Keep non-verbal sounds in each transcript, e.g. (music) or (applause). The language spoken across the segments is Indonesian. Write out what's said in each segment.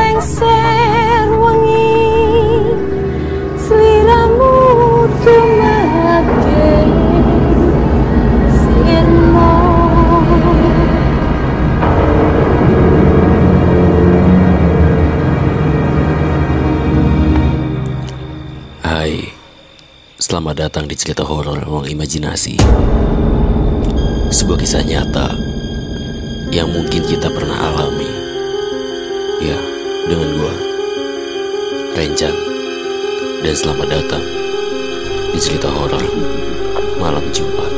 lengser wengi sliramu tumake selamat datang di cerita horor ruang imajinasi. Sebuah kisah nyata yang mungkin kita pernah alami. Ya, dengan gua, Renjan. Dan selamat datang di cerita horor malam Jumat.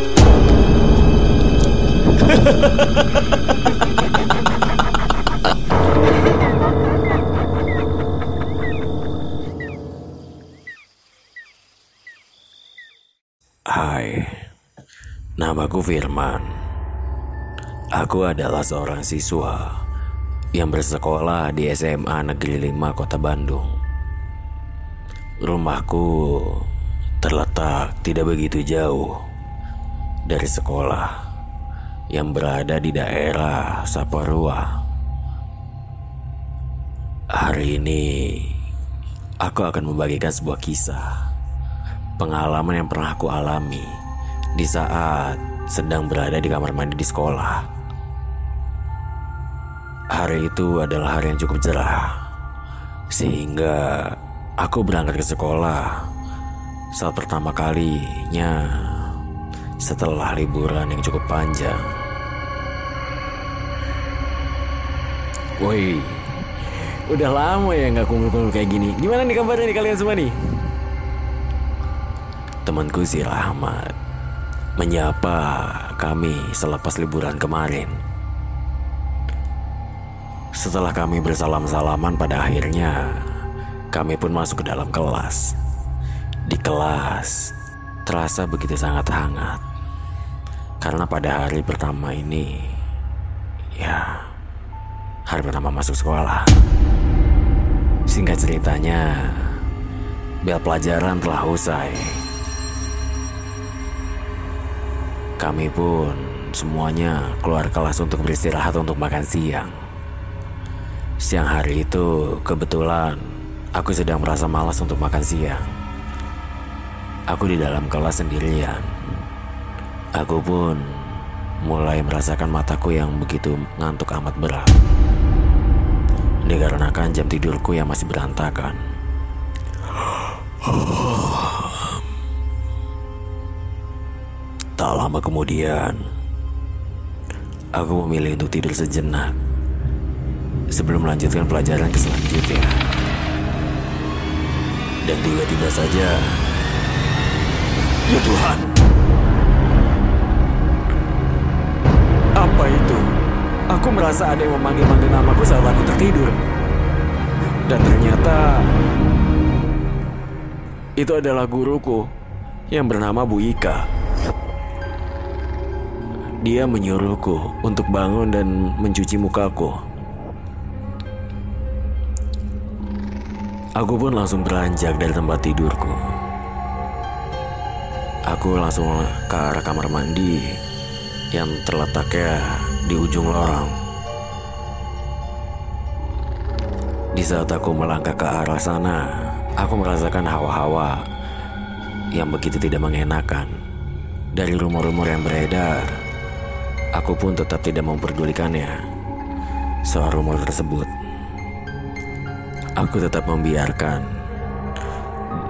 (laughs) namaku Firman. Aku adalah seorang siswa yang bersekolah di SMA Negeri 5 Kota Bandung. Rumahku terletak tidak begitu jauh dari sekolah yang berada di daerah Saparua. Hari ini aku akan membagikan sebuah kisah pengalaman yang pernah aku alami di saat sedang berada di kamar mandi di sekolah. Hari itu adalah hari yang cukup cerah, sehingga aku berangkat ke sekolah saat pertama kalinya setelah liburan yang cukup panjang. Woi, udah lama ya nggak kumpul-kumpul kayak gini. Gimana nih kabarnya nih kalian semua nih? Temanku si Rahmat menyapa kami selepas liburan kemarin. Setelah kami bersalam-salaman pada akhirnya kami pun masuk ke dalam kelas. Di kelas terasa begitu sangat hangat. Karena pada hari pertama ini ya hari pertama masuk sekolah. Singkat ceritanya, bel pelajaran telah usai. Kami pun semuanya keluar kelas untuk beristirahat untuk makan siang. Siang hari itu kebetulan aku sedang merasa malas untuk makan siang. Aku di dalam kelas sendirian. Aku pun mulai merasakan mataku yang begitu ngantuk amat berat. Dikarenakan jam tidurku yang masih berantakan. (gasps) Tak lama kemudian, aku memilih untuk tidur sejenak sebelum melanjutkan pelajaran ke selanjutnya. Dan tiba-tiba saja, ya Tuhan, apa itu? Aku merasa ada yang memanggil-manggil namaku saat aku tertidur. Dan ternyata itu adalah guruku yang bernama Bu Ika. Dia menyuruhku untuk bangun dan mencuci mukaku. Aku pun langsung beranjak dari tempat tidurku. Aku langsung ke arah kamar mandi yang terletaknya di ujung lorong. Di saat aku melangkah ke arah sana, aku merasakan hawa-hawa yang begitu tidak mengenakan. Dari rumor-rumor yang beredar, aku pun tetap tidak memperdulikannya. Soal rumor tersebut, aku tetap membiarkan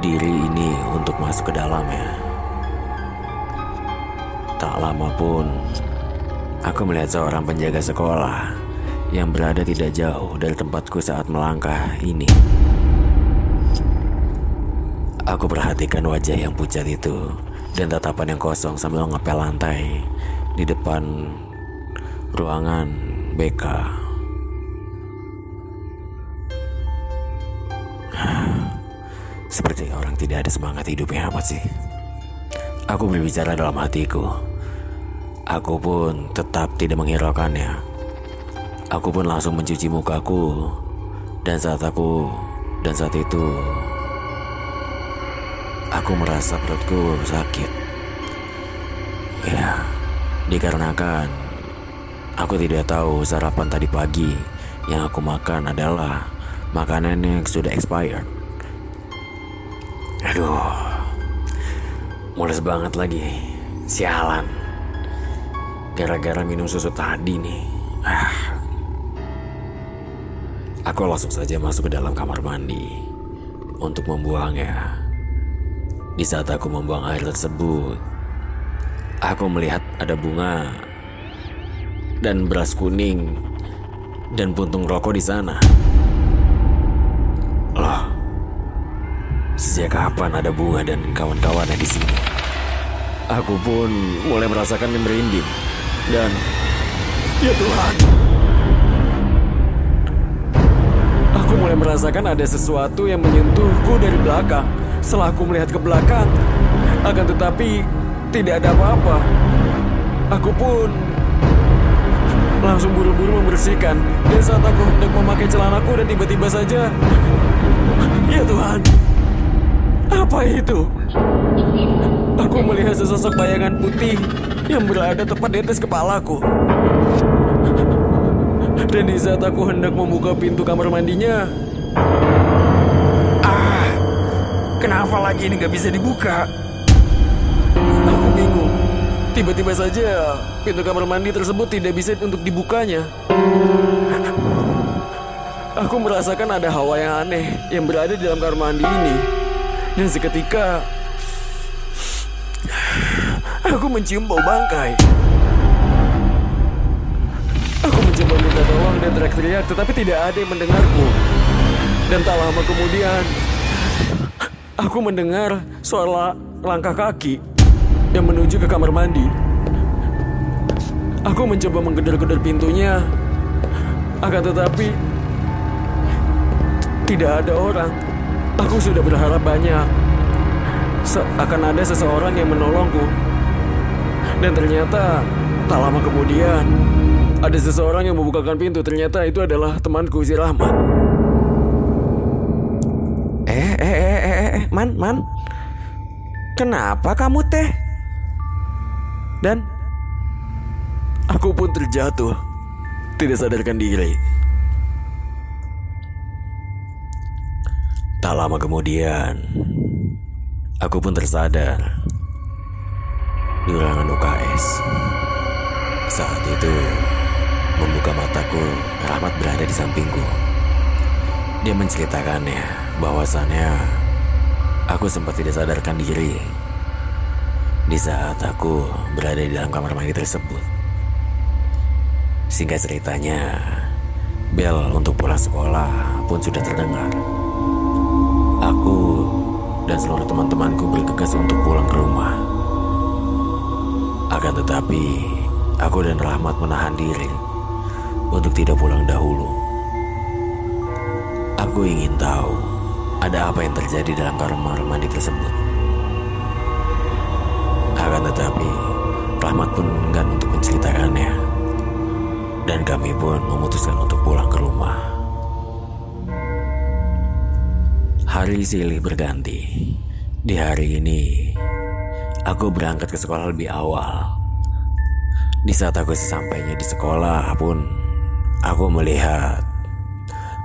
diri ini untuk masuk ke dalamnya. Tak lama pun, aku melihat seorang penjaga sekolah yang berada tidak jauh dari tempatku saat melangkah ini. Aku perhatikan wajah yang pucat itu dan tatapan yang kosong sambil ngepel lantai di depan ruangan BK. (sighs) Seperti orang tidak ada semangat hidupnya amat sih. Aku berbicara dalam hatiku. Aku pun tetap tidak menghiraukannya. Aku pun langsung mencuci mukaku dan saat aku dan saat itu aku merasa perutku sakit Dikarenakan aku tidak tahu sarapan tadi pagi yang aku makan adalah makanan yang sudah expired. Aduh, mules banget lagi. Sialan. Gara-gara minum susu tadi nih. Ah. Aku langsung saja masuk ke dalam kamar mandi untuk membuangnya. Di saat aku membuang air tersebut, aku melihat ada bunga dan beras kuning dan puntung rokok di sana. Loh, sejak kapan ada bunga dan kawan-kawannya di sini? Aku pun mulai merasakan merinding dan ya Tuhan, aku mulai merasakan ada sesuatu yang menyentuhku dari belakang. Setelah aku melihat ke belakang, akan tetapi tidak ada apa-apa. Aku pun langsung buru-buru membersihkan. Dan saat aku hendak memakai celanaku dan tiba-tiba saja, ya Tuhan, apa itu? Aku melihat sesosok bayangan putih yang berada tepat di atas kepalaku. Dan di saat aku hendak membuka pintu kamar mandinya, ah, kenapa lagi ini gak bisa dibuka? Tiba-tiba saja pintu kamar mandi tersebut tidak bisa untuk dibukanya. Aku merasakan ada hawa yang aneh yang berada di dalam kamar mandi ini. Dan seketika aku mencium bau bangkai. Aku mencoba minta tolong dan teriak-teriak tetapi tidak ada yang mendengarku. Dan tak lama kemudian aku mendengar suara langkah kaki yang menuju ke kamar mandi. Aku mencoba menggedor-gedor pintunya, akan tetapi tidak ada orang. Aku sudah berharap banyak. Se- akan ada seseorang yang menolongku. Dan ternyata tak lama kemudian ada seseorang yang membukakan pintu. Ternyata itu adalah temanku si Rahmat. Eh, eh, eh, eh, eh, man, man. Kenapa kamu teh? Dan aku pun terjatuh, tidak sadarkan diri. Tak lama kemudian, aku pun tersadar di ruangan UKS. Saat itu, membuka mataku, Rahmat berada di sampingku. Dia menceritakannya bahwasannya aku sempat tidak sadarkan diri di saat aku berada di dalam kamar mandi tersebut. Singkat ceritanya, bel untuk pulang sekolah pun sudah terdengar. Aku dan seluruh teman-temanku bergegas untuk pulang ke rumah. Akan tetapi, aku dan Rahmat menahan diri untuk tidak pulang dahulu. Aku ingin tahu ada apa yang terjadi dalam kamar mandi tersebut. Akan tetapi, Rahmat pun enggan untuk menceritakannya. Dan kami pun memutuskan untuk pulang ke rumah. Hari silih berganti. Di hari ini, aku berangkat ke sekolah lebih awal. Di saat aku sesampainya di sekolah pun, aku melihat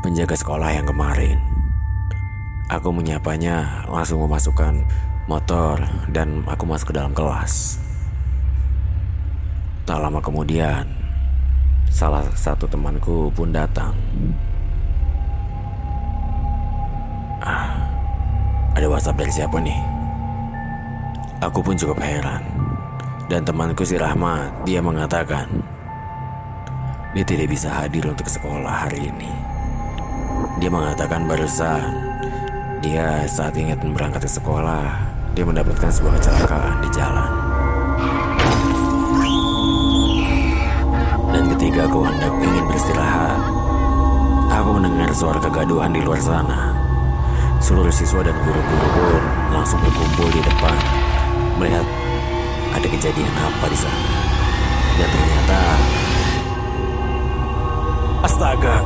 penjaga sekolah yang kemarin. Aku menyapanya langsung memasukkan motor dan aku masuk ke dalam kelas. Tak lama kemudian, salah satu temanku pun datang. Ah, ada WhatsApp dari siapa nih? Aku pun cukup heran. Dan temanku si Rahmat, dia mengatakan dia tidak bisa hadir untuk sekolah hari ini. Dia mengatakan barusan dia saat ingat berangkat ke sekolah, dia mendapatkan sebuah kecelakaan di jalan. Dan ketika aku hendak ingin beristirahat, aku mendengar suara kegaduhan di luar sana. Seluruh siswa dan guru-guru pun langsung berkumpul di depan melihat ada kejadian apa di sana. Dan ternyata Astaga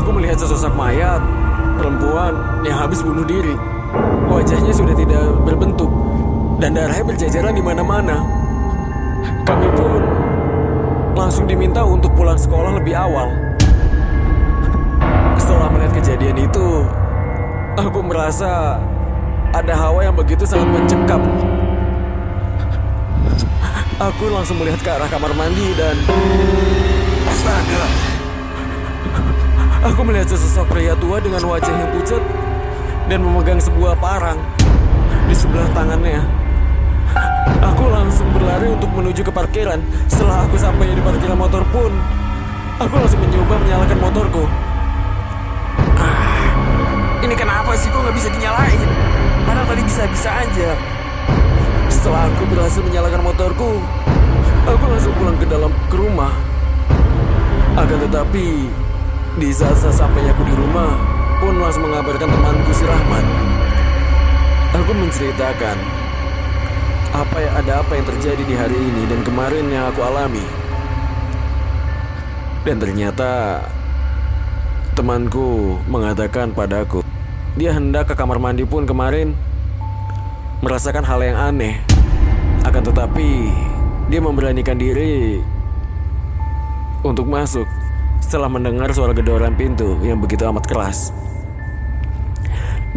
Aku melihat sesosok mayat Perempuan yang habis bunuh diri Wajahnya sudah tidak berbentuk Dan darahnya berjajaran di mana-mana Kami pun langsung diminta untuk pulang sekolah lebih awal. Setelah melihat kejadian itu, aku merasa ada hawa yang begitu sangat mencekam. Aku langsung melihat ke arah kamar mandi dan astaga. Aku melihat sesosok pria tua dengan wajah yang pucat dan memegang sebuah parang di sebelah tangannya. Aku langsung berlari untuk menuju ke parkiran. Setelah aku sampai di parkiran motor pun, aku langsung mencoba menyalakan motorku. Ah, ini kenapa sih kok nggak bisa dinyalain? Padahal tadi bisa-bisa aja. Setelah aku berhasil menyalakan motorku, aku langsung pulang ke dalam ke rumah. Akan tetapi, di saat saya sampai aku di rumah, pun langsung mengabarkan temanku si Rahmat. Aku menceritakan apa ya ada apa yang terjadi di hari ini dan kemarin yang aku alami. Dan ternyata temanku mengatakan padaku, dia hendak ke kamar mandi pun kemarin merasakan hal yang aneh. Akan tetapi, dia memberanikan diri untuk masuk setelah mendengar suara gedoran pintu yang begitu amat keras.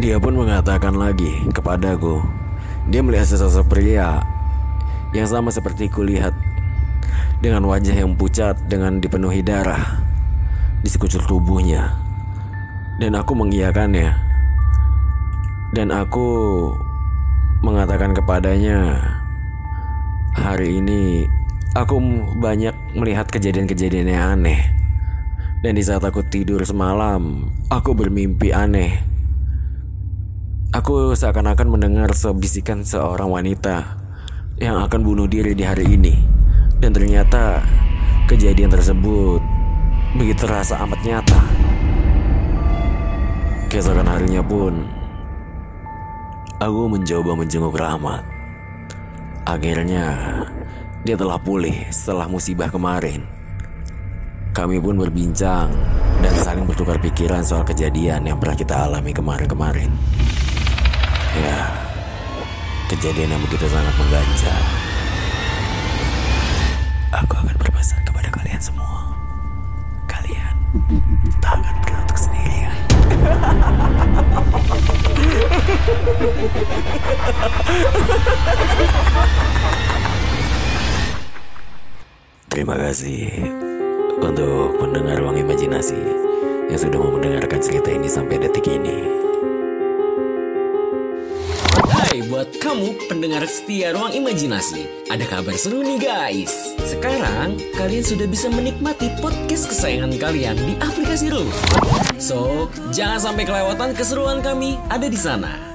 Dia pun mengatakan lagi kepadaku, dia melihat sesosok pria yang sama seperti kulihat dengan wajah yang pucat dengan dipenuhi darah di sekujur tubuhnya. Dan aku mengiyakannya. Dan aku mengatakan kepadanya, hari ini aku banyak melihat kejadian-kejadian yang aneh. Dan di saat aku tidur semalam, aku bermimpi aneh. Aku seakan-akan mendengar sebisikan seorang wanita yang akan bunuh diri di hari ini. Dan ternyata kejadian tersebut begitu terasa amat nyata. Keesokan harinya pun, aku mencoba menjenguk Rahmat. Akhirnya, dia telah pulih setelah musibah kemarin. Kami pun berbincang dan saling bertukar pikiran soal kejadian yang pernah kita alami kemarin-kemarin. Ya, kejadian yang begitu sangat mengganjal. Aku akan berpesan kepada kalian semua. Kalian tak akan pernah untuk sendirian. Terima kasih untuk pendengar ruang imajinasi yang sudah mau mendengarkan cerita ini sampai detik ini. Hai buat kamu pendengar setia ruang imajinasi Ada kabar seru nih guys. Sekarang kalian sudah bisa menikmati podcast kesayangan kalian di aplikasi Room So jangan sampai kelewatan keseruan kami ada di sana